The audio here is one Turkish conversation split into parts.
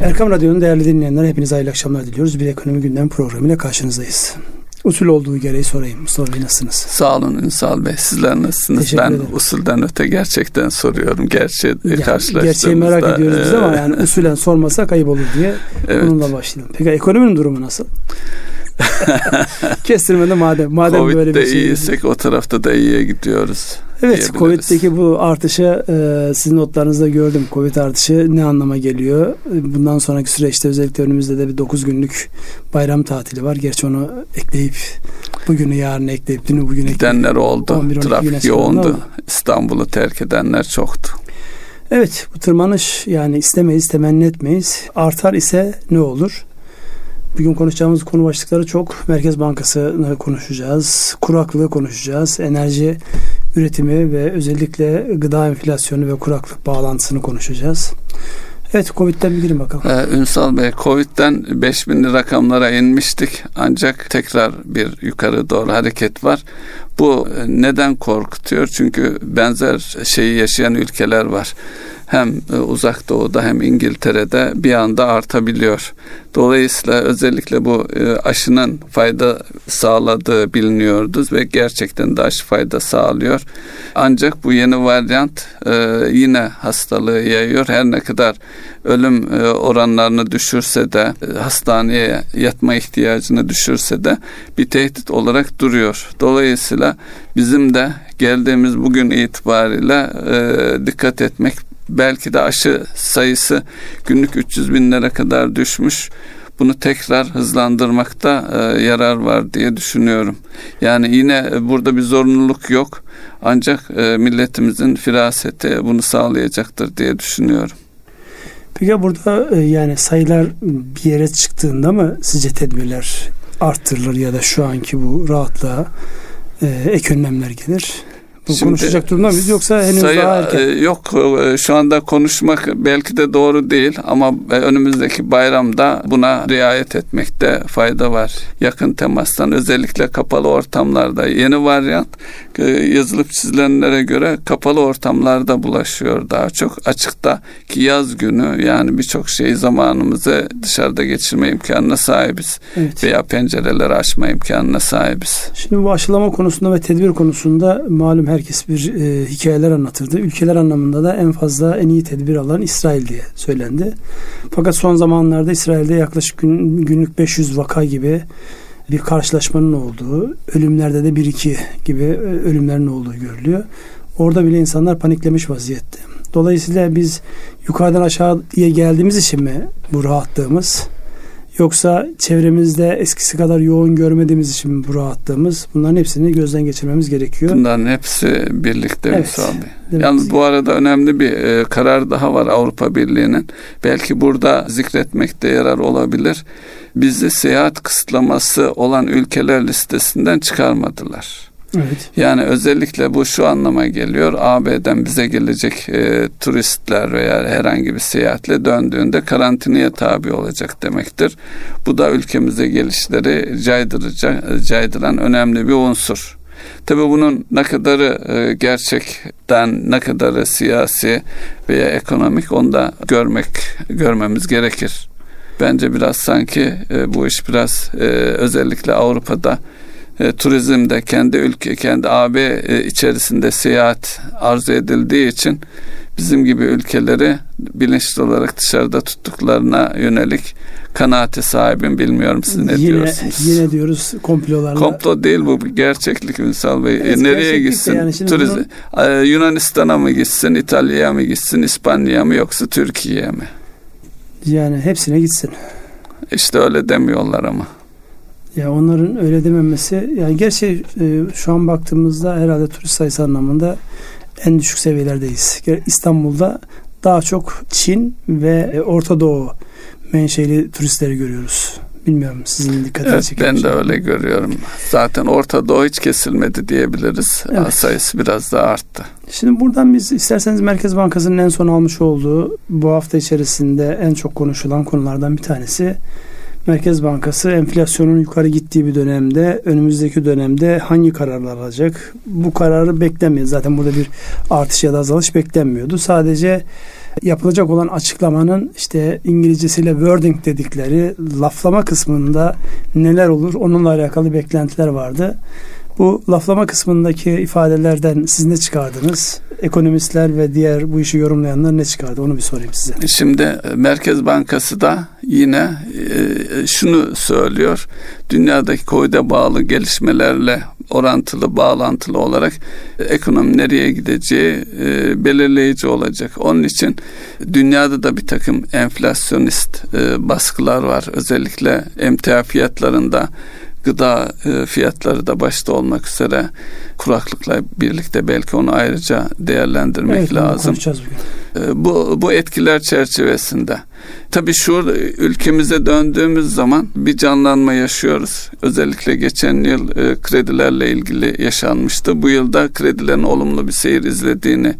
Erkam Radyo'nun değerli dinleyenler hepinize hayırlı akşamlar diliyoruz. Bir ekonomi gündem programıyla karşınızdayız. Usul olduğu gereği sorayım. Mustafa Bey nasılsınız? Sağ olun Ünsal Bey. Sizler nasılsınız? Teşekkür ben ederim. usulden öte gerçekten soruyorum. Gerçi Yani karşılaştığımızda. gerçeği merak ediyoruz biz ama yani usulen sormasak ayıp olur diye Evet. bununla başlayalım. Peki ekonominin durumu nasıl? Kestirmede madem. Madem böyle Covid'de bir şey. iyiysek o tarafta da iyiye gidiyoruz. Evet. Covid'deki bu artışı e, sizin notlarınızda gördüm. Covid artışı ne anlama geliyor? E, Bundan sonraki süreçte özellikle önümüzde de bir 9 günlük bayram tatili var. Gerçi onu ekleyip bugünü yarın ekleyip dünü bugün ekleyip. Gidenler oldu. 11-12 güne Trafik yoğundu. İstanbul'u terk edenler çoktu. Evet bu tırmanış yani istemeyiz temenni etmeyiz. Artar ise ne olur? Bugün konuşacağımız konu başlıkları çok. Merkez Bankası'nı konuşacağız. Kuraklığı konuşacağız. Enerji üretimi ve özellikle gıda enflasyonu ve kuraklık bağlantısını konuşacağız. Evet Covid'den bir girin bakalım. Ee, Ünsal Bey, Covid'den 5000'li rakamlara inmiştik. Ancak tekrar bir yukarı doğru hareket var. Bu e, neden korkutuyor? Çünkü benzer şeyi yaşayan ülkeler var. Hem e, uzak doğuda hem İngiltere'de bir anda artabiliyor. Dolayısıyla özellikle bu e, aşının fayda sağladığı biliniyordu ve gerçekten de aşı fayda sağlıyor. Ancak bu yeni varyant e, yine hastalığı yayıyor. Her ne kadar ölüm oranlarını düşürse de hastaneye yatma ihtiyacını düşürse de bir tehdit olarak duruyor. Dolayısıyla bizim de geldiğimiz bugün itibariyle e, dikkat etmek belki de aşı sayısı günlük 300 binlere kadar düşmüş. Bunu tekrar hızlandırmakta e, yarar var diye düşünüyorum. Yani yine e, burada bir zorunluluk yok. Ancak e, milletimizin firaseti bunu sağlayacaktır diye düşünüyorum. Peki burada yani sayılar bir yere çıktığında mı sizce tedbirler arttırılır ya da şu anki bu rahatlığa e, ek önlemler gelir? Bu Şimdi konuşacak durumda mıyız yoksa henüz sayı, daha erken? e, yok e, şu anda konuşmak belki de doğru değil ama e, önümüzdeki bayramda buna riayet etmekte fayda var. Yakın temastan özellikle kapalı ortamlarda yeni varyant yazılıp çizilenlere göre kapalı ortamlarda bulaşıyor daha çok. Açıkta ki yaz günü yani birçok şey zamanımızı dışarıda geçirme imkanına sahibiz Evet. veya pencereleri açma imkanına sahibiz. Şimdi bu aşılama konusunda ve tedbir konusunda malum herkes bir e, hikayeler anlatırdı. Ülkeler anlamında da en fazla en iyi tedbir alan İsrail diye söylendi. Fakat son zamanlarda İsrail'de yaklaşık gün, günlük 500 vaka gibi bir karşılaşmanın olduğu, ölümlerde de 1-2 gibi e, ölümlerin olduğu görülüyor. Orada bile insanlar paniklemiş vaziyette. Dolayısıyla biz yukarıdan aşağıya geldiğimiz için mi bu rahatlığımız? Yoksa çevremizde eskisi kadar yoğun görmediğimiz için bu rahatlığımız? Bunların hepsini gözden geçirmemiz gerekiyor. Bunların hepsi birlikte Evet. Bey. Demek Yalnız bu arada önemli bir e, karar daha var Avrupa Birliği'nin. Belki burada zikretmekte yarar olabilir. Bizi seyahat kısıtlaması olan ülkeler listesinden çıkarmadılar. Evet. Yani özellikle bu şu anlama geliyor. AB'den bize gelecek e, turistler veya herhangi bir seyahatle döndüğünde karantinaya tabi olacak demektir. Bu da ülkemize gelişleri caydırıcı, caydıran önemli bir unsur. Tabi bunun ne kadarı e, gerçekten ne kadarı siyasi veya ekonomik onu da görmek görmemiz gerekir. Bence biraz sanki e, bu iş biraz e, özellikle Avrupa'da e, turizmde kendi ülke kendi AB e, içerisinde seyahat arzu edildiği için bizim gibi ülkeleri bilinçli olarak dışarıda tuttuklarına yönelik kanaati sahibim bilmiyorum siz ne yine, diyorsunuz? Yine diyoruz komplolarla. Komplo değil bu bir gerçeklik Ünsal Bey. Evet, E, Nereye gerçeklik de gitsin? yani Turizm, e, Yunanistan'a mı gitsin, İtalya'ya mı gitsin, İspanya'ya mı yoksa Türkiye'ye mi? Yani hepsine gitsin. İşte öyle demiyorlar ama. Ya onların öyle dememesi yani gerçi e, şu an baktığımızda herhalde turist sayısı anlamında en düşük seviyelerdeyiz. İstanbul'da daha çok Çin ve e, Orta Doğu menşeli turistleri görüyoruz. Bilmiyorum sizin dikkatinizi Evet, çekiyor ben de öyle görüyorum. Zaten Orta Doğu hiç kesilmedi diyebiliriz. Evet. Sayısı biraz daha arttı. Şimdi buradan biz isterseniz Merkez Bankası'nın en son almış olduğu bu hafta içerisinde en çok konuşulan konulardan bir tanesi Merkez Bankası enflasyonun yukarı gittiği bir dönemde önümüzdeki dönemde hangi kararlar alacak? Bu kararı beklemiyor. Zaten burada bir artış ya da azalış beklenmiyordu. Sadece yapılacak olan açıklamanın işte İngilizcesiyle wording dedikleri laflama kısmında neler olur onunla alakalı beklentiler vardı. Bu laflama kısmındaki ifadelerden siz ne çıkardınız? Ekonomistler ve diğer bu işi yorumlayanlar ne çıkardı? Onu bir sorayım size. Şimdi e, Merkez Bankası da yine e, şunu söylüyor. Dünyadaki koyda bağlı gelişmelerle orantılı, bağlantılı olarak ekonomi nereye gideceği e, belirleyici olacak. Onun için dünyada da bir takım enflasyonist baskılar var. Özellikle emtia fiyatlarında gıda e, fiyatları da başta olmak üzere kuraklıkla birlikte belki onu ayrıca değerlendirmek evet, lazım. E, bu bu etkiler çerçevesinde. Tabii şu ülkemize döndüğümüz zaman bir canlanma yaşıyoruz. Özellikle geçen yıl e, kredilerle ilgili yaşanmıştı. Bu yılda kredilerin olumlu bir seyir izlediğini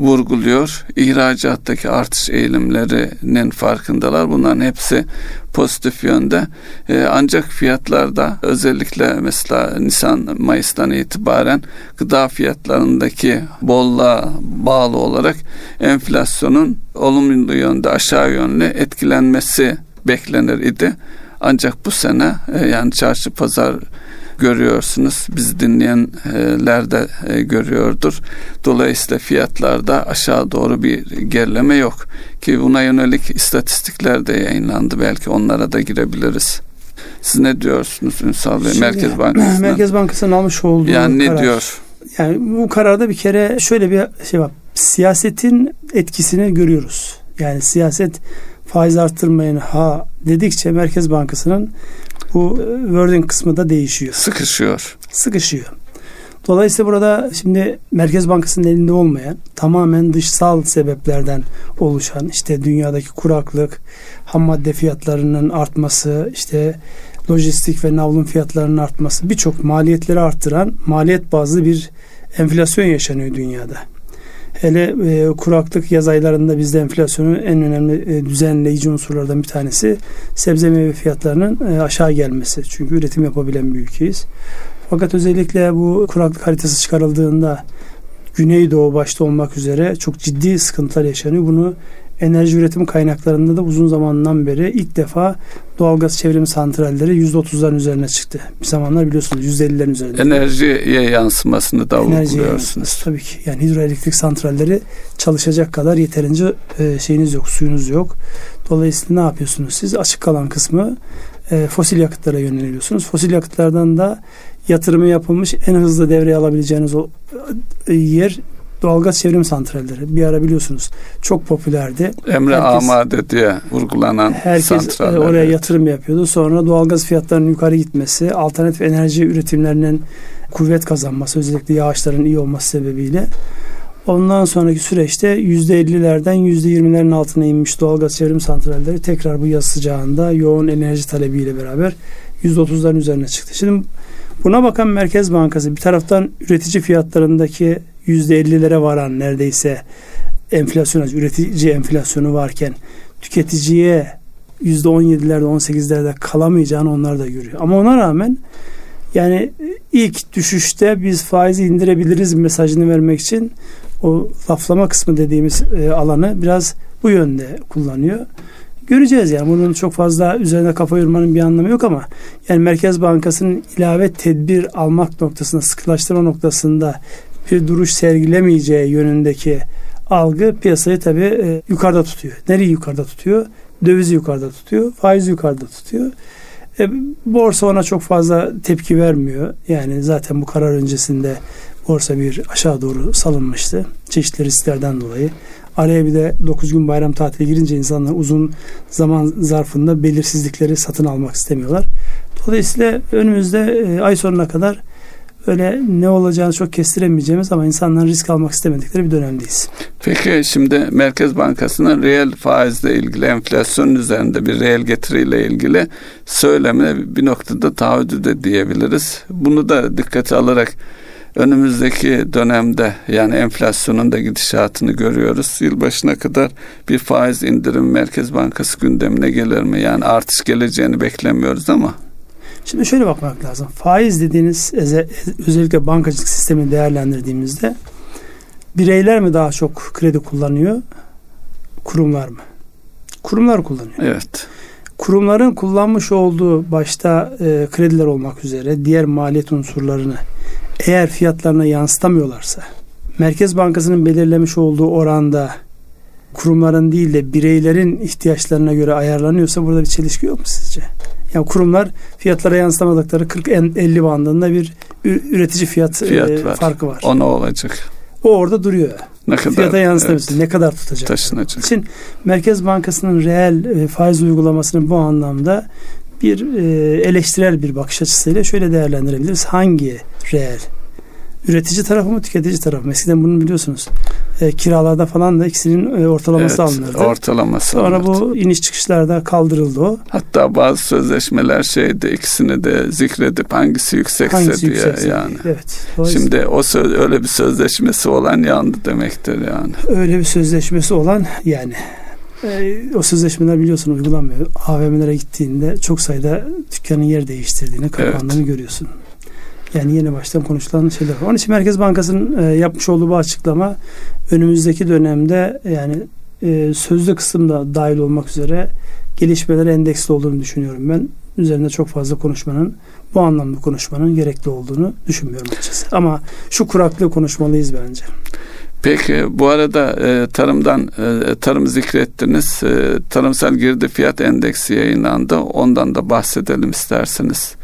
vurguluyor. İhracattaki artış eğilimlerinin farkındalar. Bunların hepsi pozitif yönde. E, ancak fiyatlarda özellikle mesela Nisan Mayıs'tan itibaren gıda fiyatlarındaki bolluğa bağlı olarak enflasyonun olumlu yönde aşağı yönlü etkilenmesi beklenir idi. Ancak bu sene e, yani çarşı pazar görüyorsunuz. Biz dinleyenler de e, görüyordur. Dolayısıyla fiyatlarda aşağı doğru bir gerileme yok. Ki buna yönelik istatistikler de yayınlandı. Belki onlara da girebiliriz. Siz ne diyorsunuz Ünsal Bey? Şimdi, Merkez Bankası'nın. Merkez Bankası'nın almış olduğu Yani ne karar. diyor? Yani bu kararda bir kere şöyle bir şey var. Siyasetin etkisini görüyoruz. Yani siyaset faiz arttırmayın ha dedikçe Merkez Bankası'nın bu e, wording kısmı da değişiyor. Sıkışıyor. Sıkışıyor. Dolayısıyla burada şimdi Merkez Bankası'nın elinde olmayan tamamen dışsal sebeplerden oluşan işte dünyadaki kuraklık, ham madde fiyatlarının artması, işte lojistik ve navlun fiyatlarının artması birçok maliyetleri arttıran maliyet bazlı bir enflasyon yaşanıyor dünyada. Hele e, kuraklık yaz aylarında bizde enflasyonun en önemli e, düzenleyici unsurlardan bir tanesi sebze meyve fiyatlarının e, aşağı gelmesi. Çünkü üretim yapabilen bir ülkeyiz. Fakat özellikle bu kuraklık haritası çıkarıldığında Güneydoğu başta olmak üzere çok ciddi sıkıntılar yaşanıyor. Bunu enerji üretim kaynaklarında da uzun zamandan beri ilk defa doğalgaz çevrim santralleri %30'ların üzerine çıktı. Bir zamanlar biliyorsunuz %50'lerin üzerinde. Enerjiye yansımasını da vurguluyorsunuz. Tabii ki. Yani hidroelektrik santralleri çalışacak kadar yeterince e, şeyiniz yok, suyunuz yok. Dolayısıyla ne yapıyorsunuz siz? Açık kalan kısmı e, fosil yakıtlara yöneliyorsunuz. Fosil yakıtlardan da yatırımı yapılmış en hızlı devreye alabileceğiniz o e, yer doğalgaz çevrim santralleri. Bir ara biliyorsunuz çok popülerdi. Emre herkes, Amade diye vurgulanan herkes e, santraller. oraya yatırım yapıyordu. Sonra doğalgaz fiyatlarının yukarı gitmesi, alternatif enerji üretimlerinin kuvvet kazanması, özellikle yağışların iyi olması sebebiyle Ondan sonraki süreçte %50'lerden %20'lerin altına inmiş doğalgaz çevrim santralleri tekrar bu yaz sıcağında yoğun enerji talebiyle beraber %30'ların üzerine çıktı. Şimdi buna bakan Merkez Bankası bir taraftan üretici fiyatlarındaki %50'lere varan neredeyse enflasyon, üretici enflasyonu varken tüketiciye %17'lerde 18'lerde kalamayacağını onlar da görüyor. Ama ona rağmen yani ilk düşüşte biz faizi indirebiliriz mesajını vermek için o laflama kısmı dediğimiz e, alanı biraz bu yönde kullanıyor. Göreceğiz yani bunun çok fazla üzerine kafa yormanın bir anlamı yok ama yani Merkez Bankası'nın ilave tedbir almak noktasında sıkılaştırma noktasında bir duruş sergilemeyeceği yönündeki algı piyasayı tabi e, yukarıda tutuyor. Nereyi yukarıda tutuyor? Dövizi yukarıda tutuyor. Faizi yukarıda tutuyor. E, borsa ona çok fazla tepki vermiyor. Yani zaten bu karar öncesinde borsa bir aşağı doğru salınmıştı. Çeşitli risklerden dolayı. Araya bir de 9 gün bayram tatili girince insanlar uzun zaman zarfında belirsizlikleri satın almak istemiyorlar. Dolayısıyla önümüzde e, ay sonuna kadar öyle ne olacağını çok kestiremeyeceğimiz ama insanların risk almak istemedikleri bir dönemdeyiz. Peki şimdi Merkez Bankası'nın reel faizle ilgili enflasyon üzerinde bir reel getiriyle ilgili söylemi bir noktada taahhüdü de diyebiliriz. Bunu da dikkate alarak önümüzdeki dönemde yani enflasyonun da gidişatını görüyoruz. Yılbaşına kadar bir faiz indirim Merkez Bankası gündemine gelir mi? Yani artış geleceğini beklemiyoruz ama. Şimdi şöyle bakmak lazım. Faiz dediğiniz özellikle bankacılık sistemini değerlendirdiğimizde bireyler mi daha çok kredi kullanıyor kurumlar mı? Kurumlar kullanıyor. Evet. Kurumların kullanmış olduğu başta e, krediler olmak üzere diğer maliyet unsurlarını eğer fiyatlarına yansıtamıyorlarsa Merkez Bankası'nın belirlemiş olduğu oranda kurumların değil de bireylerin ihtiyaçlarına göre ayarlanıyorsa burada bir çelişki yok mu sizce? Yani kurumlar fiyatlara yansıtamadıkları 40-50 bandında bir üretici fiyat, fiyat e, var. farkı var. O ne olacak? O orada duruyor. Ne kadar, Fiyata yansıtamıyorsun. Evet. Ne kadar tutacak? Taşınacak. için Merkez Bankası'nın reel e, faiz uygulamasını bu anlamda bir e, eleştirel bir bakış açısıyla şöyle değerlendirebiliriz. Hangi reel? Üretici tarafı mı tüketici tarafı mı? Eskiden bunu biliyorsunuz. E, kiralarda falan da ikisinin e, ortalaması evet, alınırdı. Ortalaması Sonra alınırdı. bu iniş çıkışlarda kaldırıldı o. Hatta bazı sözleşmeler şeyde ikisini de zikredip hangisi yüksekse hangisi diye yüksekse, yani. Evet. Şimdi o söz, öyle bir sözleşmesi olan yandı demektir yani. Öyle bir sözleşmesi olan yani e, o sözleşmeler biliyorsun uygulanmıyor. AVM'lere gittiğinde çok sayıda dükkanın yer değiştirdiğini, kapandığını evet. görüyorsun. Yani yeni baştan konuşulan şeyler. Onun için Merkez Bankası'nın e, yapmış olduğu bu açıklama önümüzdeki dönemde yani e, sözlü kısımda dahil olmak üzere gelişmeler endeksli olduğunu düşünüyorum ben. Üzerinde çok fazla konuşmanın bu anlamda konuşmanın gerekli olduğunu düşünmüyorum açıkçası. Ama şu kuraklığı konuşmalıyız bence. Peki bu arada e, tarımdan e, tarım zikrettiniz. E, tarımsal girdi fiyat endeksi yayınlandı. Ondan da bahsedelim isterseniz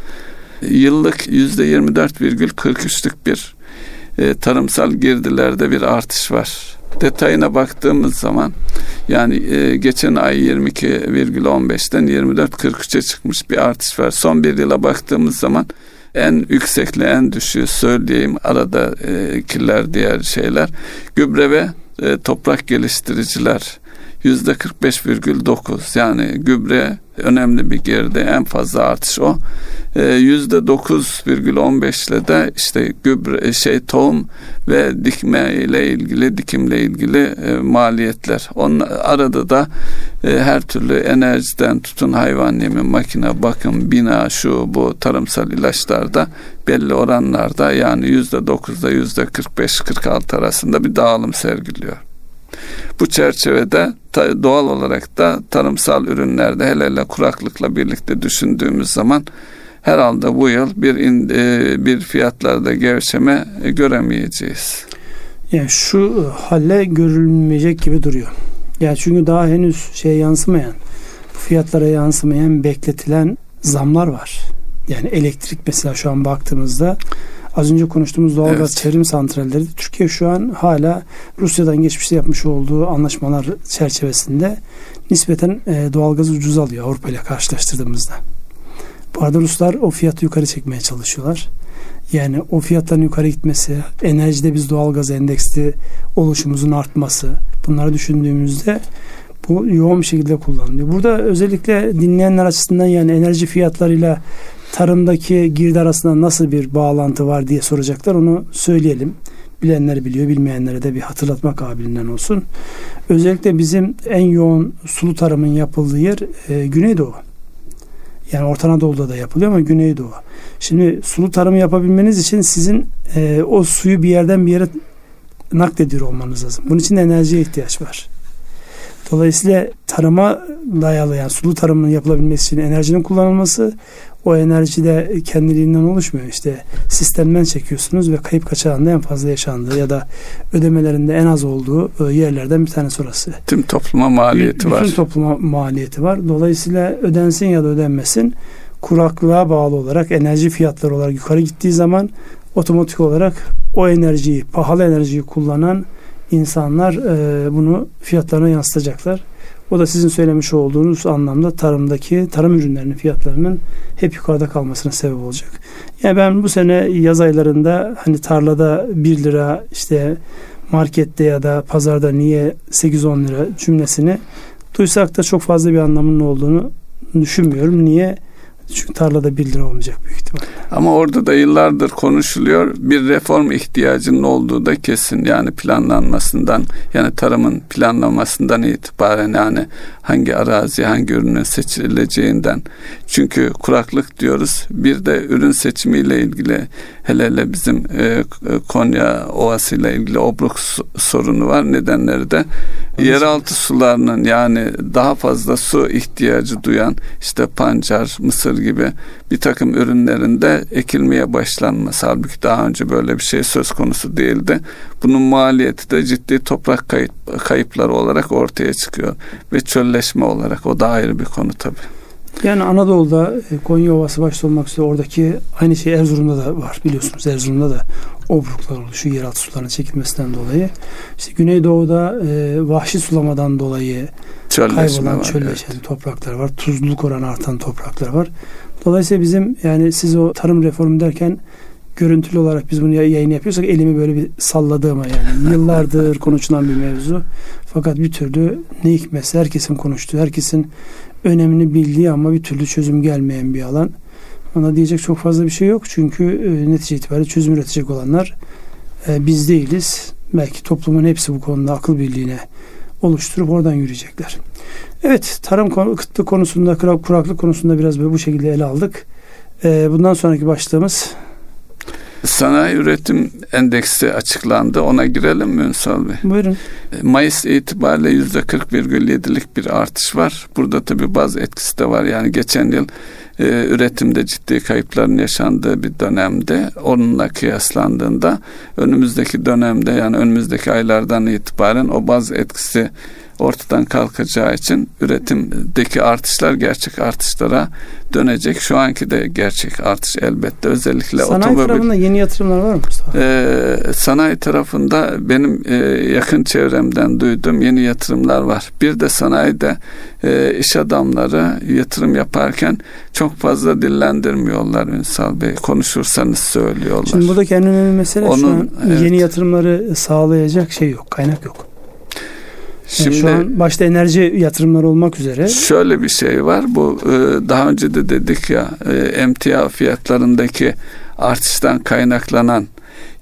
yıllık yüzde 24,43'lük bir e, tarımsal girdilerde bir artış var. Detayına baktığımız zaman yani e, geçen ay 22,15'ten 24,43'e çıkmış bir artış var. Son bir yıla baktığımız zaman en yüksekle en düşüğü söyleyeyim arada e, kirler diğer şeyler gübre ve e, toprak geliştiriciler yüzde 45,9 yani gübre önemli bir geride en fazla artış o. Ee, yüzde 9,15 ile de işte gübre şey tohum ve dikme ile ilgili dikimle ilgili e, maliyetler. Onun arada da e, her türlü enerjiden tutun hayvan yemi, makine, bakım, bina, şu bu tarımsal ilaçlarda belli oranlarda yani yüzde dokuzda yüzde 45-46 arasında bir dağılım sergiliyor. Bu çerçevede doğal olarak da tarımsal ürünlerde hele hele kuraklıkla birlikte düşündüğümüz zaman herhalde bu yıl bir in, e, bir fiyatlarda gevşeme e, göremeyeceğiz. Yani şu halle görülmeyecek gibi duruyor. Yani çünkü daha henüz şey yansımayan, fiyatlara yansımayan bekletilen zamlar var. Yani elektrik mesela şu an baktığımızda Az önce konuştuğumuz doğalgaz evet. çevrim santralleri Türkiye şu an hala Rusya'dan geçmişte yapmış olduğu anlaşmalar çerçevesinde nispeten e, doğalgazı ucuz alıyor Avrupa ile karşılaştırdığımızda. Bu arada Ruslar o fiyatı yukarı çekmeye çalışıyorlar. Yani o fiyatların yukarı gitmesi, enerjide biz doğalgaz endeksli oluşumuzun artması bunları düşündüğümüzde bu yoğun bir şekilde kullanılıyor. Burada özellikle dinleyenler açısından yani enerji fiyatlarıyla tarımdaki girdi arasında nasıl bir bağlantı var diye soracaklar. Onu söyleyelim. Bilenler biliyor, bilmeyenlere de bir hatırlatma kabiliğinden olsun. Özellikle bizim en yoğun sulu tarımın yapıldığı yer e, Güneydoğu. Yani Orta Anadolu'da da yapılıyor ama Güneydoğu. Şimdi sulu tarımı yapabilmeniz için sizin e, o suyu bir yerden bir yere naklediyor olmanız lazım. Bunun için enerjiye ihtiyaç var. Dolayısıyla tarıma dayalı yani sulu tarımın yapılabilmesi için enerjinin kullanılması o enerji de kendiliğinden oluşmuyor. İşte sistemden çekiyorsunuz ve kayıp kaçağında en fazla yaşandığı ya da ödemelerinde en az olduğu e, yerlerden bir tanesi orası. Tüm topluma maliyeti bütün var. Bütün topluma maliyeti var. Dolayısıyla ödensin ya da ödenmesin kuraklığa bağlı olarak enerji fiyatları olarak yukarı gittiği zaman otomatik olarak o enerjiyi, pahalı enerjiyi kullanan insanlar e, bunu fiyatlarına yansıtacaklar. O da sizin söylemiş olduğunuz anlamda tarımdaki tarım ürünlerinin fiyatlarının hep yukarıda kalmasına sebep olacak. Yani ben bu sene yaz aylarında hani tarlada 1 lira işte markette ya da pazarda niye 8-10 lira cümlesini duysak da çok fazla bir anlamının olduğunu düşünmüyorum. Niye? Çünkü tarlada 1 lira olmayacak büyük ihtimal. Ama orada da yıllardır konuşuluyor. Bir reform ihtiyacının olduğu da kesin. Yani planlanmasından yani tarımın planlamasından itibaren yani hangi arazi hangi ürünün seçileceğinden. Çünkü kuraklık diyoruz. Bir de ürün seçimiyle ilgili hele hele bizim e, Konya Ovası ile ilgili obruk sorunu var. Nedenleri de yeraltı sularının yani daha fazla su ihtiyacı duyan işte pancar, mısır gibi bir takım ürünlerinde ekilmeye başlanması. Halbuki daha önce böyle bir şey söz konusu değildi. Bunun maliyeti de ciddi toprak kayıp, kayıpları olarak ortaya çıkıyor. Ve çölleşme olarak o da ayrı bir konu tabii. Yani Anadolu'da e, Konya Ovası başta olmak üzere oradaki aynı şey Erzurum'da da var biliyorsunuz. Erzurum'da da obruklar oluşuyor yeraltı sularının çekilmesinden dolayı. İşte Güneydoğu'da e, vahşi sulamadan dolayı çölleşme kaybolan var, çölleşen evet. topraklar var. Tuzluluk oranı artan topraklar var. Dolayısıyla bizim yani siz o tarım reformu derken görüntülü olarak biz bunu yayın yapıyorsak elimi böyle bir salladığıma yani yıllardır konuşulan bir mevzu. Fakat bir türlü ne hikmetse herkesin konuştuğu, herkesin önemini bildiği ama bir türlü çözüm gelmeyen bir alan. Ona diyecek çok fazla bir şey yok. Çünkü e, netice itibariyle çözüm üretecek olanlar e, biz değiliz. Belki toplumun hepsi bu konuda akıl birliğine oluşturup oradan yürüyecekler. Evet tarım kıtlık konusunda kuraklık konusunda biraz böyle bu şekilde ele aldık. E, bundan sonraki başlığımız Sanayi üretim endeksi açıklandı. Ona girelim mi Ünsal Bey? Buyurun. Mayıs itibariyle yüzde 40,7'lik bir artış var. Burada tabii bazı etkisi de var. Yani geçen yıl e, üretimde ciddi kayıpların yaşandığı bir dönemde onunla kıyaslandığında önümüzdeki dönemde yani önümüzdeki aylardan itibaren o bazı etkisi ortadan kalkacağı için üretimdeki artışlar gerçek artışlara dönecek. Şu anki de gerçek artış elbette. Özellikle sanayi otomobil. tarafında yeni yatırımlar var mı Mustafa? Ee, sanayi tarafında benim e, yakın çevremden duyduğum yeni yatırımlar var. Bir de sanayide e, iş adamları yatırım yaparken çok fazla dillendirmiyorlar Ünsal Bey. Konuşursanız söylüyorlar. Şimdi buradaki en önemli mesele Onun, şu an evet. yeni yatırımları sağlayacak şey yok, kaynak yok. Şimdi şu an başta enerji yatırımları olmak üzere. Şöyle bir şey var. Bu e, daha önce de dedik ya e, emtia fiyatlarındaki artıştan kaynaklanan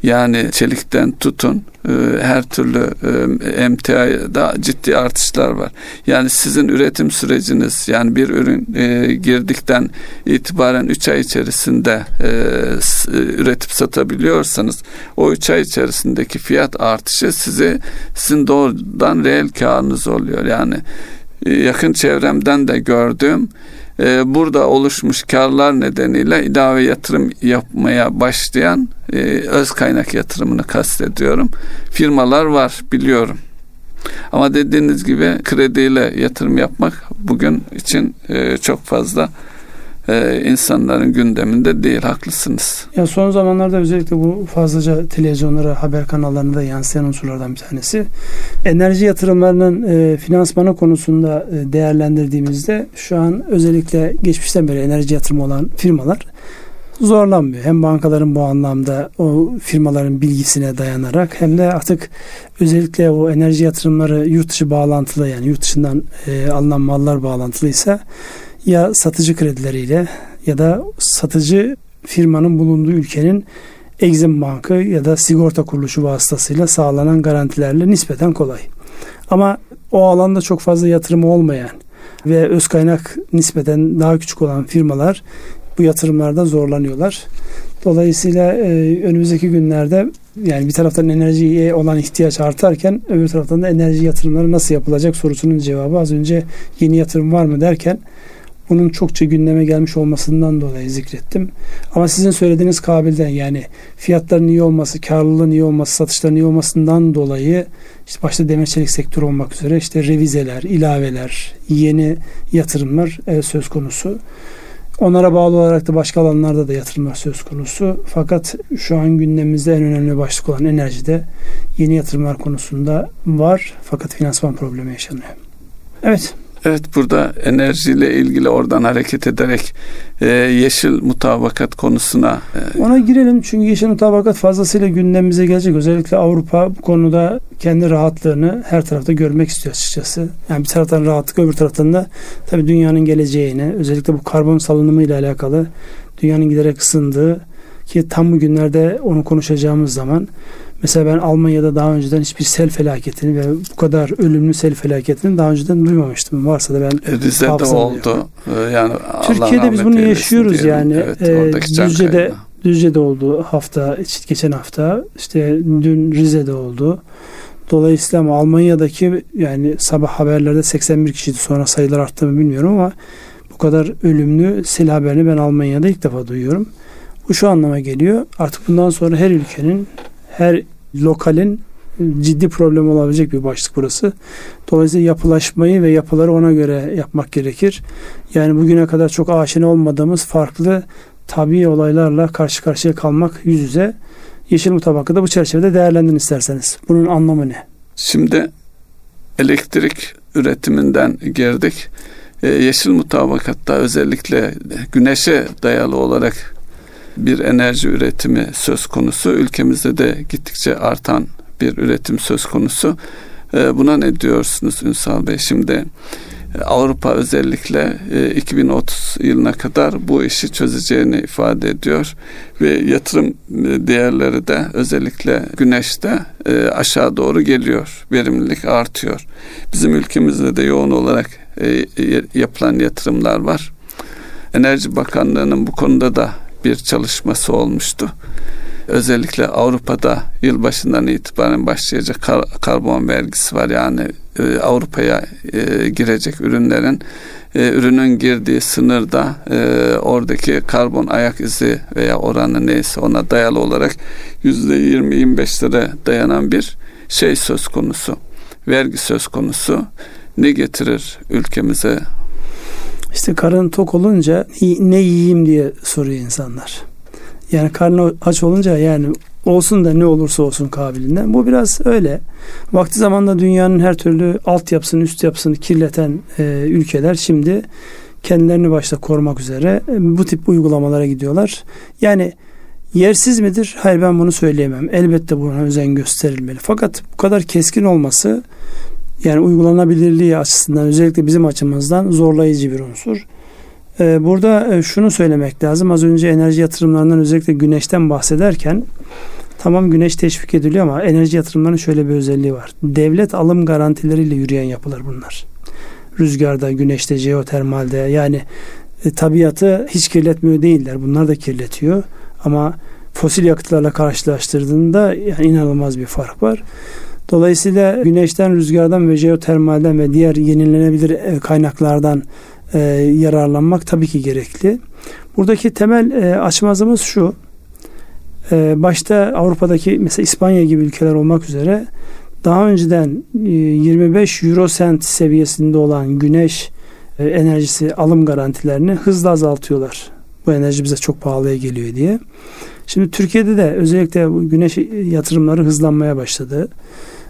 yani çelikten tutun her türlü e, emtiada ciddi artışlar var. Yani sizin üretim süreciniz yani bir ürün e, girdikten itibaren 3 ay içerisinde e, üretip satabiliyorsanız o 3 ay içerisindeki fiyat artışı size sizin doğrudan reel karınız oluyor. Yani yakın çevremden de gördüğüm e, burada oluşmuş karlar nedeniyle ilave yatırım yapmaya başlayan e, öz kaynak yatırımını kastediyorum. Firmalar var biliyorum. Ama dediğiniz gibi krediyle yatırım yapmak bugün için e, çok fazla e, insanların gündeminde değil haklısınız. Ya son zamanlarda özellikle bu fazlaca televizyonlara, haber kanallarına da yansıyan unsurlardan bir tanesi. Enerji yatırımlarının e, finansmanı konusunda e, değerlendirdiğimizde şu an özellikle geçmişten beri enerji yatırımı olan firmalar zorlanmıyor. Hem bankaların bu anlamda o firmaların bilgisine dayanarak hem de artık özellikle o enerji yatırımları yurt dışı bağlantılı yani yurt dışından e, alınan mallar bağlantılıysa ya satıcı kredileriyle ya da satıcı firmanın bulunduğu ülkenin Exim Bankı ya da sigorta kuruluşu vasıtasıyla sağlanan garantilerle nispeten kolay. Ama o alanda çok fazla yatırım olmayan ve öz kaynak nispeten daha küçük olan firmalar bu yatırımlarda zorlanıyorlar. Dolayısıyla e, önümüzdeki günlerde yani bir taraftan enerjiye olan ihtiyaç artarken öbür taraftan da enerji yatırımları nasıl yapılacak sorusunun cevabı az önce yeni yatırım var mı derken bunun çokça gündeme gelmiş olmasından dolayı zikrettim. Ama sizin söylediğiniz kabilden yani fiyatların iyi olması, karlılığın iyi olması, satışların iyi olmasından dolayı işte başta demir çelik sektörü olmak üzere işte revizeler, ilaveler, yeni yatırımlar e, söz konusu. Onlara bağlı olarak da başka alanlarda da yatırımlar söz konusu. Fakat şu an gündemimizde en önemli başlık olan enerjide yeni yatırımlar konusunda var. Fakat finansman problemi yaşanıyor. Evet. Evet burada enerjiyle ilgili oradan hareket ederek e, yeşil mutabakat konusuna e... ona girelim çünkü yeşil mutabakat fazlasıyla gündemimize gelecek. Özellikle Avrupa bu konuda kendi rahatlığını her tarafta görmek istiyor açıkçası. Yani bir taraftan rahatlık öbür taraftan da tabii dünyanın geleceğini özellikle bu karbon salınımı ile alakalı dünyanın giderek ısındığı ki tam bu günlerde onu konuşacağımız zaman Mesela ben Almanya'da daha önceden hiçbir sel felaketini ve bu kadar ölümlü sel felaketini daha önceden duymamıştım. Varsa da ben e, Rize'de oldu. Ee, yani Türkiye'de biz bunu yaşıyoruz diyelim. yani. Evet, ee, Düzce'de Düzce'de oldu hafta geçen hafta. işte dün Rize'de oldu. Dolayısıyla Almanya'daki yani sabah haberlerde 81 kişiydi. Sonra sayılar arttı mı bilmiyorum ama bu kadar ölümlü sel haberini ben Almanya'da ilk defa duyuyorum. Bu şu anlama geliyor. Artık bundan sonra her ülkenin her lokalin ciddi problem olabilecek bir başlık burası. Dolayısıyla yapılaşmayı ve yapıları ona göre yapmak gerekir. Yani bugüne kadar çok aşina olmadığımız farklı tabi olaylarla karşı karşıya kalmak yüz yüze. Yeşil mutabakı da bu çerçevede değerlendirin isterseniz. Bunun anlamı ne? Şimdi elektrik üretiminden girdik. Ee, yeşil mutabakatta özellikle güneşe dayalı olarak bir enerji üretimi söz konusu. Ülkemizde de gittikçe artan bir üretim söz konusu. Ee, buna ne diyorsunuz Ünsal Bey? Şimdi e, Avrupa özellikle 2030 e, yılına kadar bu işi çözeceğini ifade ediyor ve yatırım e, değerleri de özellikle güneşte aşağı doğru geliyor. Verimlilik artıyor. Bizim ülkemizde de yoğun olarak yapılan yatırımlar var. Enerji Bakanlığı'nın bu konuda da bir çalışması olmuştu. Özellikle Avrupa'da yılbaşından itibaren başlayacak kar, karbon vergisi var. Yani e, Avrupa'ya e, girecek ürünlerin e, ürünün girdiği sınırda e, oradaki karbon ayak izi veya oranı neyse ona dayalı olarak yüzde yirmi yirmi beşlere dayanan bir şey söz konusu. Vergi söz konusu. Ne getirir ülkemize işte karın tok olunca ne yiyeyim diye soruyor insanlar. Yani karnı aç olunca yani olsun da ne olursa olsun kabilinden. Bu biraz öyle. Vakti zamanda dünyanın her türlü altyapısını, üst yapısını kirleten e, ülkeler şimdi kendilerini başta korumak üzere e, bu tip uygulamalara gidiyorlar. Yani yersiz midir? Hayır ben bunu söyleyemem. Elbette buna özen gösterilmeli. Fakat bu kadar keskin olması yani uygulanabilirliği açısından özellikle bizim açımızdan zorlayıcı bir unsur. Ee, burada e, şunu söylemek lazım. Az önce enerji yatırımlarından özellikle güneşten bahsederken tamam güneş teşvik ediliyor ama enerji yatırımlarının şöyle bir özelliği var. Devlet alım garantileriyle yürüyen yapılar bunlar. Rüzgarda, güneşte, jeotermalde yani e, tabiatı hiç kirletmiyor değiller. Bunlar da kirletiyor. Ama fosil yakıtlarla karşılaştırdığında yani inanılmaz bir fark var. Dolayısıyla güneşten, rüzgardan ve jeotermalden ve diğer yenilenebilir e, kaynaklardan e, yararlanmak tabii ki gerekli. Buradaki temel e, açmazımız şu. E, başta Avrupa'daki mesela İspanya gibi ülkeler olmak üzere daha önceden e, 25 euro sent seviyesinde olan güneş e, enerjisi alım garantilerini hızla azaltıyorlar. Bu enerji bize çok pahalıya geliyor diye. Şimdi Türkiye'de de özellikle bu güneş yatırımları hızlanmaya başladı.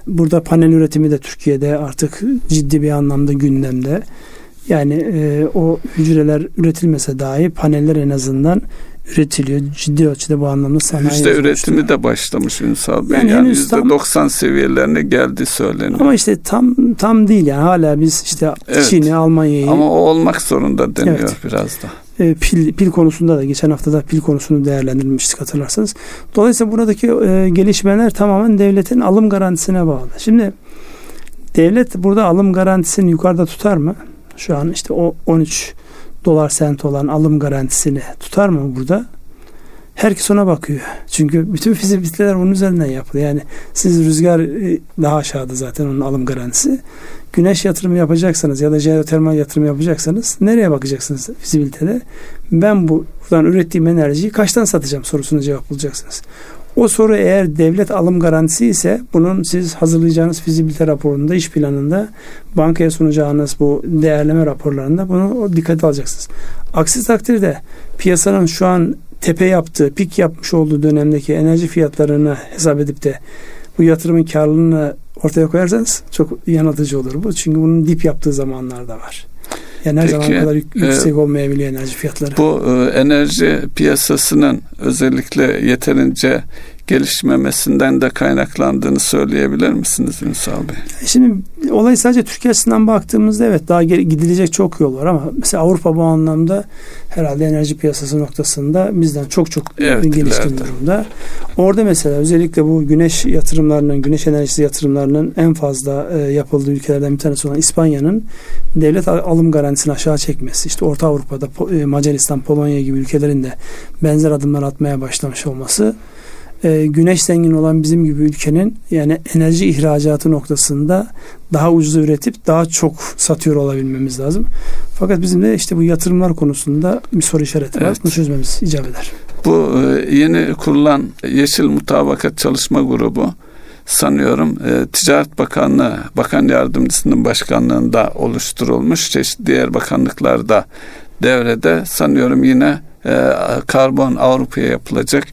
Burada panel üretimi de Türkiye'de artık ciddi bir anlamda gündemde. Yani e, o hücreler üretilmese dahi paneller en azından üretiliyor. Ciddi ölçüde bu anlamda sanayi. Yüzde üretimi de başlamış Ünsal Bey. Yani, yani yüzde tam, 90 seviyelerine geldi söyleniyor. Ama işte tam tam değil yani hala biz işte evet. Çin'i, Almanya'yı. Ama o olmak zorunda deniyor evet. biraz da. E, pil, pil konusunda da geçen hafta da pil konusunu değerlendirmiştik hatırlarsanız. Dolayısıyla buradaki e, gelişmeler tamamen devletin alım garantisine bağlı. Şimdi devlet burada alım garantisini yukarıda tutar mı? Şu an işte o 13 dolar sent olan alım garantisini tutar mı burada? Herkes ona bakıyor. Çünkü bütün fizibiliteler onun üzerinden yapılıyor. Yani siz rüzgar e, daha aşağıda zaten onun alım garantisi. Güneş yatırımı yapacaksanız ya da jeotermal yatırım yapacaksanız nereye bakacaksınız fizibilitede? Ben bu buradan ürettiğim enerjiyi kaçtan satacağım sorusunu cevap bulacaksınız. O soru eğer devlet alım garantisi ise bunun siz hazırlayacağınız fizibilite raporunda, iş planında, bankaya sunacağınız bu değerleme raporlarında bunu dikkat alacaksınız. Aksi takdirde piyasanın şu an tepe yaptığı, pik yapmış olduğu dönemdeki enerji fiyatlarını hesap edip de bu yatırımın karlılığını ortaya koyarsanız çok yanıltıcı olur bu. Çünkü bunun dip yaptığı zamanlar da var. Yani her Peki, zaman kadar e, yüksek olmayabiliyor enerji fiyatları. Bu e, enerji piyasasının özellikle yeterince gelişmemesinden de kaynaklandığını söyleyebilir misiniz Ünsal Bey? Şimdi olay sadece Türkiye açısından baktığımızda evet daha gidilecek çok yol var ama mesela Avrupa bu anlamda herhalde enerji piyasası noktasında bizden çok çok Evet, gelişkin ileride. durumda. Orada mesela özellikle bu güneş yatırımlarının, güneş enerjisi yatırımlarının en fazla e, yapıldığı ülkelerden bir tanesi olan İspanya'nın devlet al- alım garantisini aşağı çekmesi, işte Orta Avrupa'da e, Macaristan, Polonya gibi ülkelerin de benzer adımlar atmaya başlamış olması e, güneş zengin olan bizim gibi ülkenin yani enerji ihracatı noktasında daha ucuza üretip daha çok satıyor olabilmemiz lazım. Fakat bizim de işte bu yatırımlar konusunda bir soru işareti var. Evet. Bunu çözmemiz icap eder. Bu e, yeni kurulan Yeşil Mutabakat Çalışma Grubu sanıyorum e, Ticaret Bakanlığı Bakan Yardımcısının başkanlığında oluşturulmuş. Çeşitli diğer bakanlıklarda devrede sanıyorum yine e, karbon Avrupa'ya yapılacak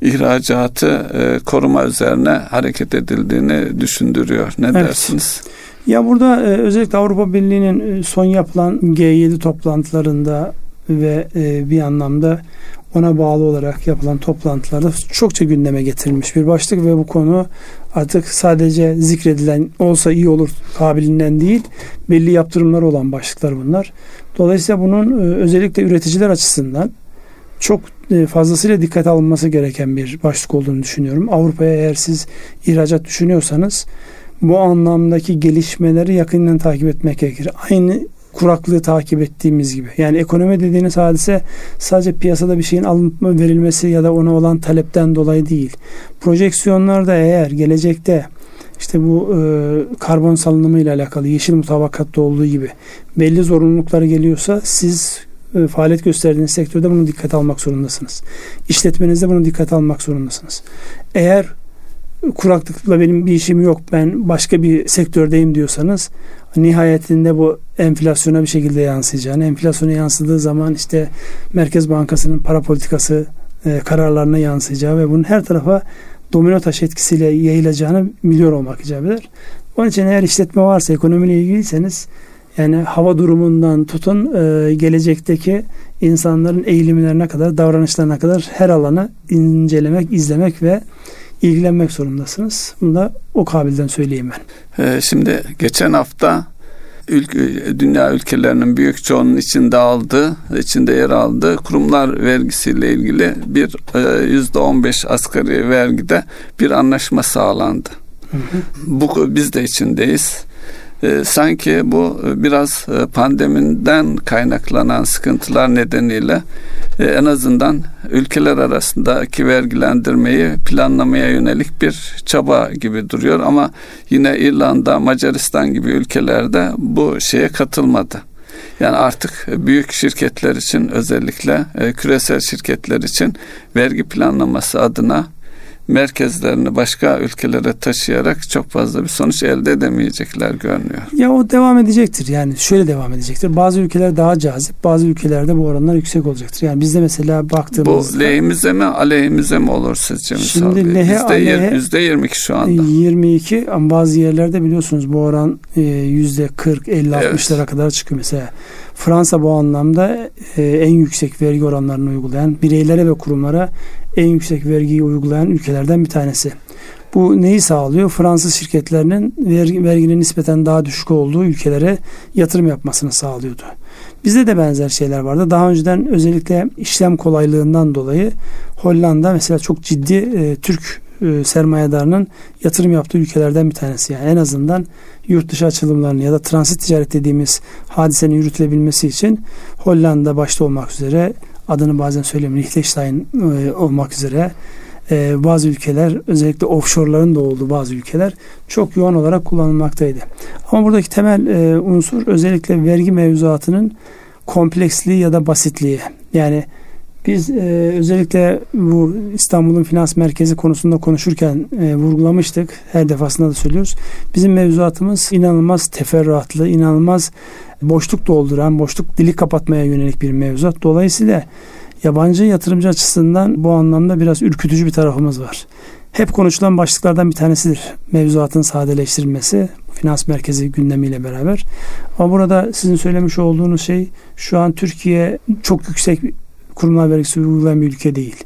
ihracatı e, koruma üzerine hareket edildiğini düşündürüyor. Ne Evet. dersiniz? Ya burada e, özellikle Avrupa Birliği'nin e, son yapılan G7 toplantılarında ve e, bir anlamda ona bağlı olarak yapılan toplantılarda çokça gündeme getirilmiş bir başlık ve bu konu artık sadece zikredilen olsa iyi olur kabiliğinden değil belli yaptırımları olan başlıklar bunlar. Dolayısıyla bunun e, özellikle üreticiler açısından çok e, fazlasıyla dikkate alınması gereken bir başlık olduğunu düşünüyorum. Avrupa'ya eğer siz ihracat düşünüyorsanız bu anlamdaki gelişmeleri yakından takip etmek gerekir. Aynı kuraklığı takip ettiğimiz gibi. Yani ekonomi dediğiniz hadise sadece piyasada bir şeyin alınıp verilmesi ya da ona olan talepten dolayı değil. Projeksiyonlarda eğer gelecekte işte bu e, karbon salınımı ile alakalı yeşil mutabakatta olduğu gibi belli zorunlulukları geliyorsa siz e, faaliyet gösterdiğiniz sektörde bunu dikkate almak zorundasınız. İşletmenizde bunu dikkate almak zorundasınız. Eğer kuraklıkla benim bir işim yok ben başka bir sektördeyim diyorsanız nihayetinde bu enflasyona bir şekilde yansıyacağını enflasyona yansıdığı zaman işte Merkez Bankası'nın para politikası e, kararlarına yansıyacağı ve bunun her tarafa domino taş etkisiyle yayılacağını biliyor olmak icap eder. Onun için eğer işletme varsa ekonomiyle ilgiliyseniz yani hava durumundan tutun e, gelecekteki insanların eğilimlerine kadar davranışlarına kadar her alanı incelemek, izlemek ve ilgilenmek zorundasınız. Bunu da o kabilden söyleyeyim ben. Ee, şimdi geçen hafta ülke, dünya ülkelerinin büyük çoğunun içinde aldığı, içinde yer aldığı kurumlar vergisiyle ilgili bir e, yüzde on beş asgari vergide bir anlaşma sağlandı. Hı hı. Bu biz de içindeyiz. E, sanki bu biraz e, pandemiden kaynaklanan sıkıntılar nedeniyle e, en azından ülkeler arasındaki vergilendirmeyi planlamaya yönelik bir çaba gibi duruyor ama yine İrlanda, Macaristan gibi ülkelerde bu şeye katılmadı. Yani artık büyük şirketler için özellikle e, küresel şirketler için vergi planlaması adına merkezlerini başka ülkelere taşıyarak çok fazla bir sonuç elde edemeyecekler görünüyor. Ya o devam edecektir. Yani şöyle devam edecektir. Bazı ülkeler daha cazip, bazı ülkelerde bu oranlar yüksek olacaktır. Yani bizde mesela baktığımızda Bu lehimize mi aleyhimize mi olur sizce Şimdi Misal Bey? lehe, Yüzde aleyhe- yüzde 22 şu anda. 22 ama bazı yerlerde biliyorsunuz bu oran e, yüzde 40 50 Evet. 60'lara kadar çıkıyor mesela. Fransa bu anlamda e, en yüksek vergi oranlarını uygulayan bireylere ve kurumlara en yüksek vergiyi uygulayan ülkelerden bir tanesi. Bu neyi sağlıyor? Fransız şirketlerinin vergi, verginin nispeten daha düşük olduğu ülkelere yatırım yapmasını sağlıyordu. Bizde de benzer şeyler vardı. Daha önceden özellikle işlem kolaylığından dolayı Hollanda mesela çok ciddi e, Türk e, sermayedarının yatırım yaptığı ülkelerden bir tanesi. Yani en azından yurt dışı açılımlarını ya da transit ticaret dediğimiz hadisenin yürütülebilmesi için Hollanda başta olmak üzere adını bazen söyleyeyim Liechtenstein e, olmak üzere e, bazı ülkeler özellikle offshore'ların da olduğu bazı ülkeler çok yoğun olarak kullanılmaktaydı. Ama buradaki temel unsur özellikle vergi mevzuatının kompleksliği ya da basitliği. Yani biz e, özellikle bu İstanbul'un finans merkezi konusunda konuşurken e, vurgulamıştık. Her defasında da söylüyoruz. Bizim mevzuatımız inanılmaz teferruatlı, inanılmaz boşluk dolduran, boşluk dili kapatmaya yönelik bir mevzuat. Dolayısıyla yabancı yatırımcı açısından bu anlamda biraz ürkütücü bir tarafımız var. hep konuşulan başlıklardan bir tanesidir. Mevzuatın sadeleştirilmesi, finans merkezi gündemiyle beraber. Ama burada sizin söylemiş olduğunuz şey şu an Türkiye çok yüksek kurumlar vergisi uygulayan bir ülke değil.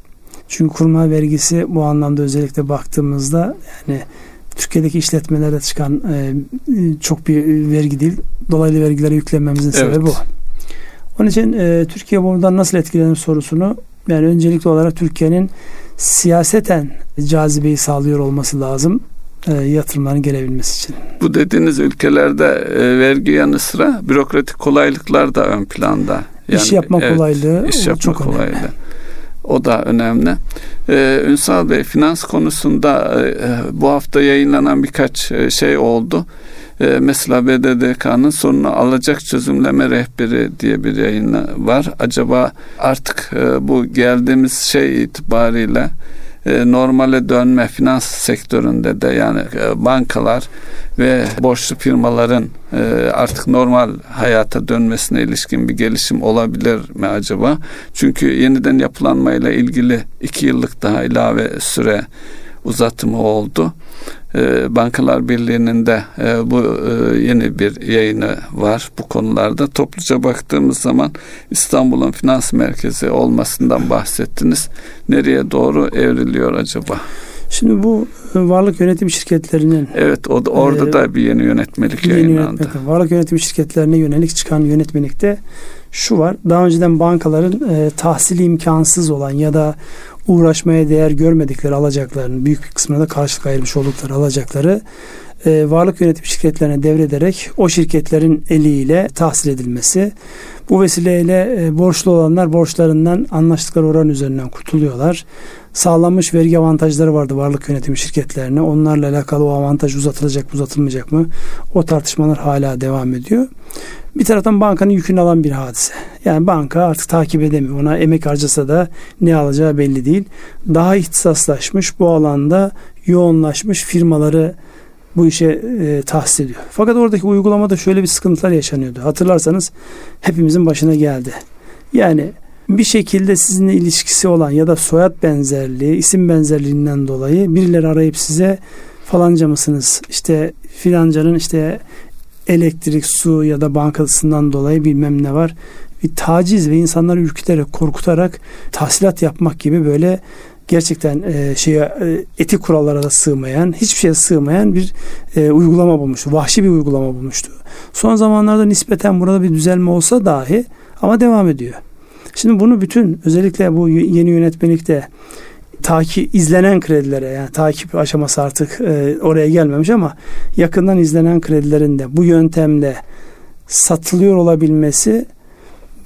Çünkü kurumlar vergisi bu anlamda özellikle baktığımızda yani Türkiye'deki işletmelerde çıkan e, çok bir vergi değil. Dolaylı vergilere yüklenmemizin evet. sebebi bu. Onun için e, Türkiye bundan nasıl etkilenir sorusunu yani öncelikli olarak Türkiye'nin siyaseten cazibeyi sağlıyor olması lazım e, yatırımların gelebilmesi için. Bu dediğiniz ülkelerde e, vergi yanı sıra bürokratik kolaylıklar da ön planda. Yani, iş yapma evet, kolaylığı iş yapma çok kolaylığı. önemli. O da önemli. Ee, Ünsal Bey finans konusunda e, bu hafta yayınlanan birkaç e, şey oldu. E, mesela BDDK'nın sorunu alacak çözümleme rehberi diye bir yayını var. Acaba artık e, bu geldiğimiz şey itibariyle normale dönme finans sektöründe de yani e, bankalar ve borçlu firmaların e, artık normal hayata dönmesine ilişkin bir gelişim olabilir mi acaba? Çünkü yeniden yapılanmayla ilgili iki yıllık daha ilave süre uzatımı oldu. E, Bankalar Birliği'nin de e, bu e, yeni bir yayını var bu konularda. Topluca baktığımız zaman İstanbul'un finans merkezi olmasından bahsettiniz. Nereye doğru evriliyor acaba? Şimdi bu varlık yönetim şirketlerinin Evet o da, orada e, da bir yeni yönetmelik yeni yayınlandı. Yönetmelik, varlık yönetim şirketlerine yönelik çıkan yönetmelikte şu var. Daha önceden bankaların e, tahsili imkansız olan ya da uğraşmaya değer görmedikleri alacaklarının büyük bir kısmına da karşılık ayırmış oldukları alacakları e, varlık yönetim şirketlerine devrederek o şirketlerin eliyle tahsil edilmesi. Bu vesileyle e, borçlu olanlar borçlarından anlaştıkları oran üzerinden kurtuluyorlar. Sağlanmış vergi avantajları vardı varlık yönetimi şirketlerine. Onlarla alakalı o avantaj uzatılacak mı uzatılmayacak mı? O tartışmalar hala devam ediyor. Bir taraftan bankanın yükünü alan bir hadise. Yani banka artık takip edemiyor. Ona emek harcasa da ne alacağı belli değil. Daha ihtisaslaşmış bu alanda yoğunlaşmış firmaları bu işe e, tahsis ediyor. Fakat oradaki uygulamada şöyle bir sıkıntılar yaşanıyordu. Hatırlarsanız hepimizin başına geldi. Yani bir şekilde sizinle ilişkisi olan ya da soyad benzerliği, isim benzerliğinden dolayı birileri arayıp size falanca mısınız? İşte filancanın işte elektrik, su ya da bankasından dolayı bilmem ne var. Bir taciz ve insanları ürküterek, korkutarak tahsilat yapmak gibi böyle gerçekten e, şeye e, etik kurallara da sığmayan, hiçbir şeye sığmayan bir e, uygulama bulmuştu. Vahşi bir uygulama bulmuştu. Son zamanlarda nispeten burada bir düzelme olsa dahi ama devam ediyor. Şimdi bunu bütün özellikle bu yeni yönetmelikte takip izlenen kredilere yani takip aşaması artık e, oraya gelmemiş ama yakından izlenen kredilerin de bu yöntemle satılıyor olabilmesi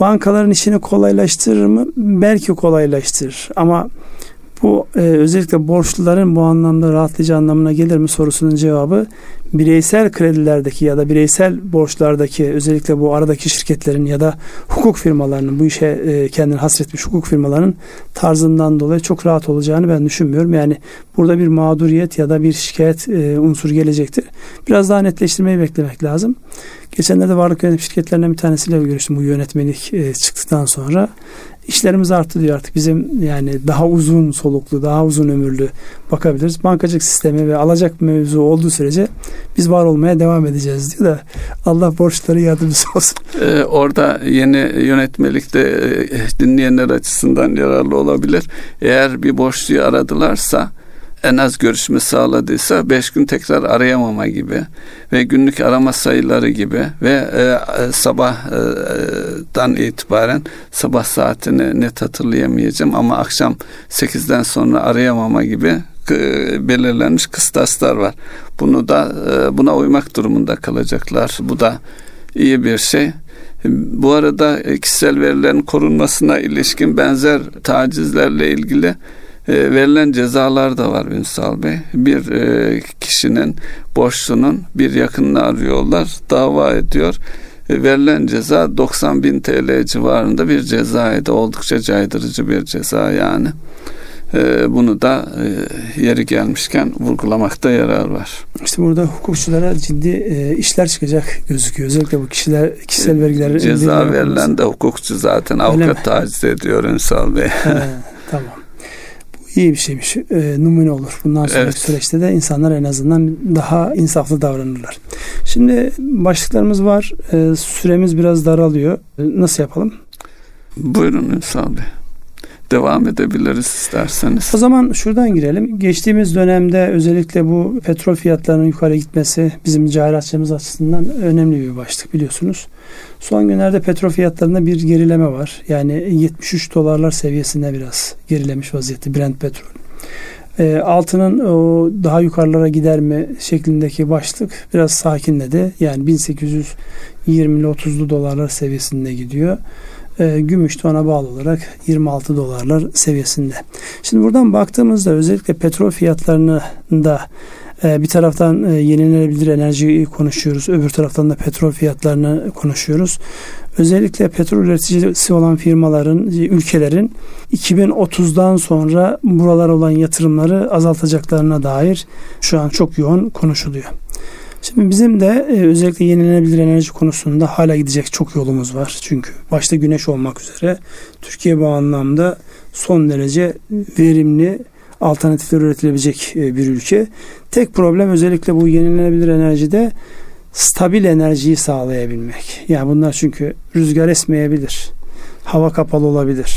bankaların işini kolaylaştırır mı? Belki kolaylaştırır ama bu e, özellikle borçluların bu anlamda rahatlayıcı anlamına gelir mi sorusunun cevabı bireysel kredilerdeki ya da bireysel borçlardaki özellikle bu aradaki şirketlerin ya da hukuk firmalarının bu işe e, kendini hasretmiş hukuk firmalarının tarzından dolayı çok rahat olacağını ben düşünmüyorum. Yani burada bir mağduriyet ya da bir şikayet e, unsuru gelecektir. Biraz daha netleştirmeyi beklemek lazım. Geçenlerde varlık yönetim şirketlerinden bir tanesiyle görüştüm bu yönetmelik e, çıktıktan sonra işlerimiz arttı diyor artık bizim yani daha uzun soluklu, daha uzun ömürlü bakabiliriz. Bankacılık sistemi ve alacak mevzu olduğu sürece biz var olmaya devam edeceğiz diyor da Allah borçları yardımcısı olsun. Ee, orada yeni yönetmelikte e, dinleyenler açısından yararlı olabilir. Eğer bir borçluyu aradılarsa en az görüşme sağladıysa beş gün tekrar arayamama gibi ve günlük arama sayıları gibi ve e, e sabahdan itibaren sabah saatini net hatırlayamayacağım ama akşam sekizden sonra arayamama gibi e, belirlenmiş kıstaslar var. Bunu da e, buna uymak durumunda kalacaklar. Bu da iyi bir şey. Bu arada kişisel verilerin korunmasına ilişkin benzer tacizlerle ilgili e, verilen cezalar da var Ünsal Bey. Bir e, kişinin borçlunun bir yakınını arıyorlar, dava ediyor. E, verilen ceza 90 bin TL civarında bir cezaydı. Oldukça caydırıcı bir ceza yani. E, bunu da e, yeri gelmişken vurgulamakta yarar var. İşte burada hukukçulara ciddi e, işler çıkacak gözüküyor. Özellikle bu kişiler kişisel vergilerin ceza verilen de hukukçu zaten avukat taciz ediyor Ünsal Bey. He, tamam iyi bir şeymiş. E, numune olur. Bundan sonraki evet. süreçte de insanlar en azından daha insaflı davranırlar. Şimdi başlıklarımız var. E, süremiz biraz daralıyor. E, nasıl yapalım? Buyurun Ünsal Bey devam edebiliriz isterseniz. O zaman şuradan girelim. Geçtiğimiz dönemde özellikle bu petrol fiyatlarının yukarı gitmesi bizim cahil açısından önemli bir başlık biliyorsunuz. Son günlerde petrol fiyatlarında bir gerileme var. Yani 73 dolarlar seviyesinde biraz gerilemiş vaziyette Brent petrol. E, altının o daha yukarılara gider mi şeklindeki başlık biraz sakinledi. Yani 1820'li 30'lu dolarlar seviyesinde gidiyor. E, gümüş de bağlı olarak 26 dolarlar seviyesinde. Şimdi buradan baktığımızda özellikle petrol fiyatlarını da e, bir taraftan e, yenilenebilir enerjiyi konuşuyoruz. Öbür taraftan da petrol fiyatlarını konuşuyoruz. Özellikle petrol üreticisi olan firmaların, ülkelerin 2030'dan sonra buralar olan yatırımları azaltacaklarına dair şu an çok yoğun konuşuluyor. Şimdi bizim de e, özellikle yenilenebilir enerji konusunda hala gidecek çok yolumuz var. Çünkü başta güneş olmak üzere Türkiye bu anlamda son derece verimli alternatifler üretilebilecek e, bir ülke. Tek problem özellikle bu yenilenebilir enerjide stabil enerjiyi sağlayabilmek. Yani bunlar çünkü rüzgar esmeyebilir. Hava kapalı olabilir.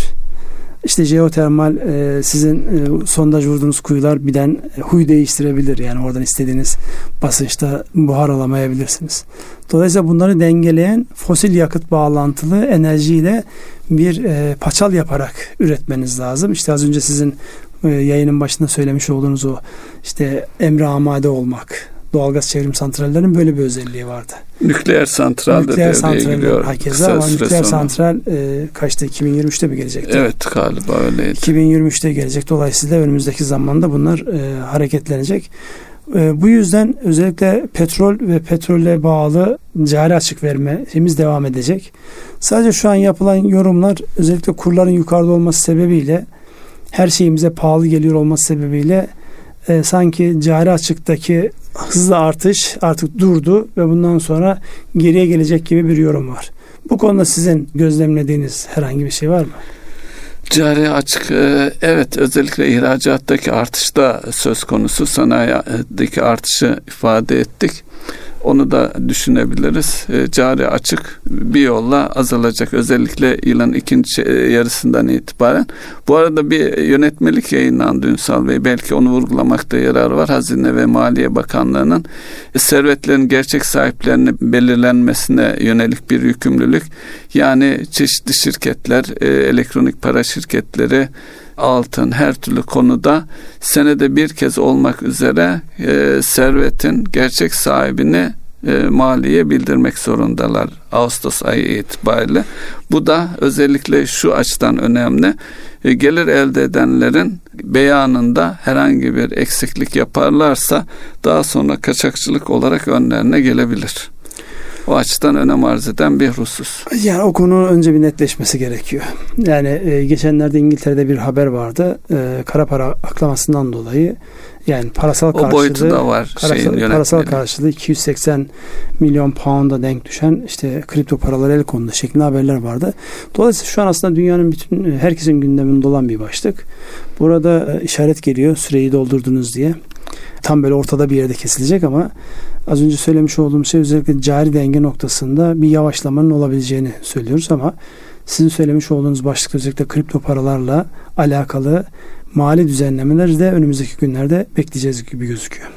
İşte jeotermal e, sizin e, sondaj vurduğunuz kuyular birden e, huy değiştirebilir. Yani oradan istediğiniz basınçta buhar alamayabilirsiniz. Dolayısıyla bunları dengeleyen fosil yakıt bağlantılı enerjiyle bir e, paçal yaparak üretmeniz lazım. İşte az önce sizin e, yayının başında söylemiş olduğunuz o işte emre amade olmak, doğalgaz çevrim santrallerinin böyle bir özelliği vardı. Nükleer santral nükleer devreye santral giriyor. Herkese ama nükleer sonra. santral e, kaçta 2023'te mi gelecekti? Evet galiba öyleydi. 2023'te gelecek. Dolayısıyla önümüzdeki zamanda bunlar e, hareketlenecek. E, bu yüzden özellikle petrol ve petrolle bağlı cari açık vermemiz devam edecek. Sadece şu an yapılan yorumlar özellikle kurların yukarıda olması sebebiyle her şeyimize pahalı geliyor olması sebebiyle e, sanki cari açıktaki hızlı artış artık durdu ve bundan sonra geriye gelecek gibi bir yorum var. Bu konuda sizin gözlemlediğiniz herhangi bir şey var mı? Cari açık e, evet özellikle ihracattaki artışta söz konusu sanayideki artışı ifade ettik. Onu da düşünebiliriz. E, cari açık bir yolla azalacak. Özellikle yılın ikinci e, yarısından itibaren. Bu arada bir yönetmelik yayınlandı Ünsal Bey. Belki onu vurgulamakta yarar var. Hazine ve Maliye Bakanlığı'nın servetlerin gerçek sahiplerini belirlenmesine yönelik bir yükümlülük. Yani çeşitli şirketler, e, elektronik para şirketleri, altın her türlü konuda senede bir kez olmak üzere e, servetin gerçek sahibini e, maliye bildirmek zorundalar Ağustos ayı itibariyle. Bu da özellikle şu açıdan önemli. E, gelir elde edenlerin beyanında herhangi bir eksiklik yaparlarsa daha sonra kaçakçılık olarak önlerine gelebilir. O açıdan önem arz eden bir husus. Yani o konu önce bir netleşmesi gerekiyor. Yani e, geçenlerde İngiltere'de bir haber vardı. E, kara para aklamasından dolayı yani parasal o boyutu da var parasal, parasal karşılığı 280 milyon pound'a denk düşen işte kripto paralar el kondu şeklinde haberler vardı. Dolayısıyla şu an aslında dünyanın bütün herkesin gündeminde olan bir başlık. Burada e, işaret geliyor süreyi doldurdunuz diye. Tam böyle ortada bir yerde kesilecek ama az önce söylemiş olduğum şey özellikle cari denge noktasında bir yavaşlamanın olabileceğini söylüyoruz ama sizin söylemiş olduğunuz başlık özellikle kripto paralarla alakalı mali düzenlemeleri de önümüzdeki günlerde bekleyeceğiz gibi gözüküyor.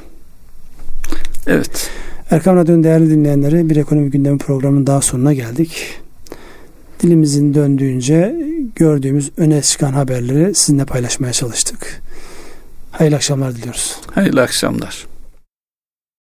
Evet. Erkam Radyo'nun değerli dinleyenleri bir ekonomi gündemi programının daha sonuna geldik. Dilimizin döndüğünce gördüğümüz öne çıkan haberleri sizinle paylaşmaya çalıştık. Hayırlı akşamlar diliyoruz. Hayırlı akşamlar.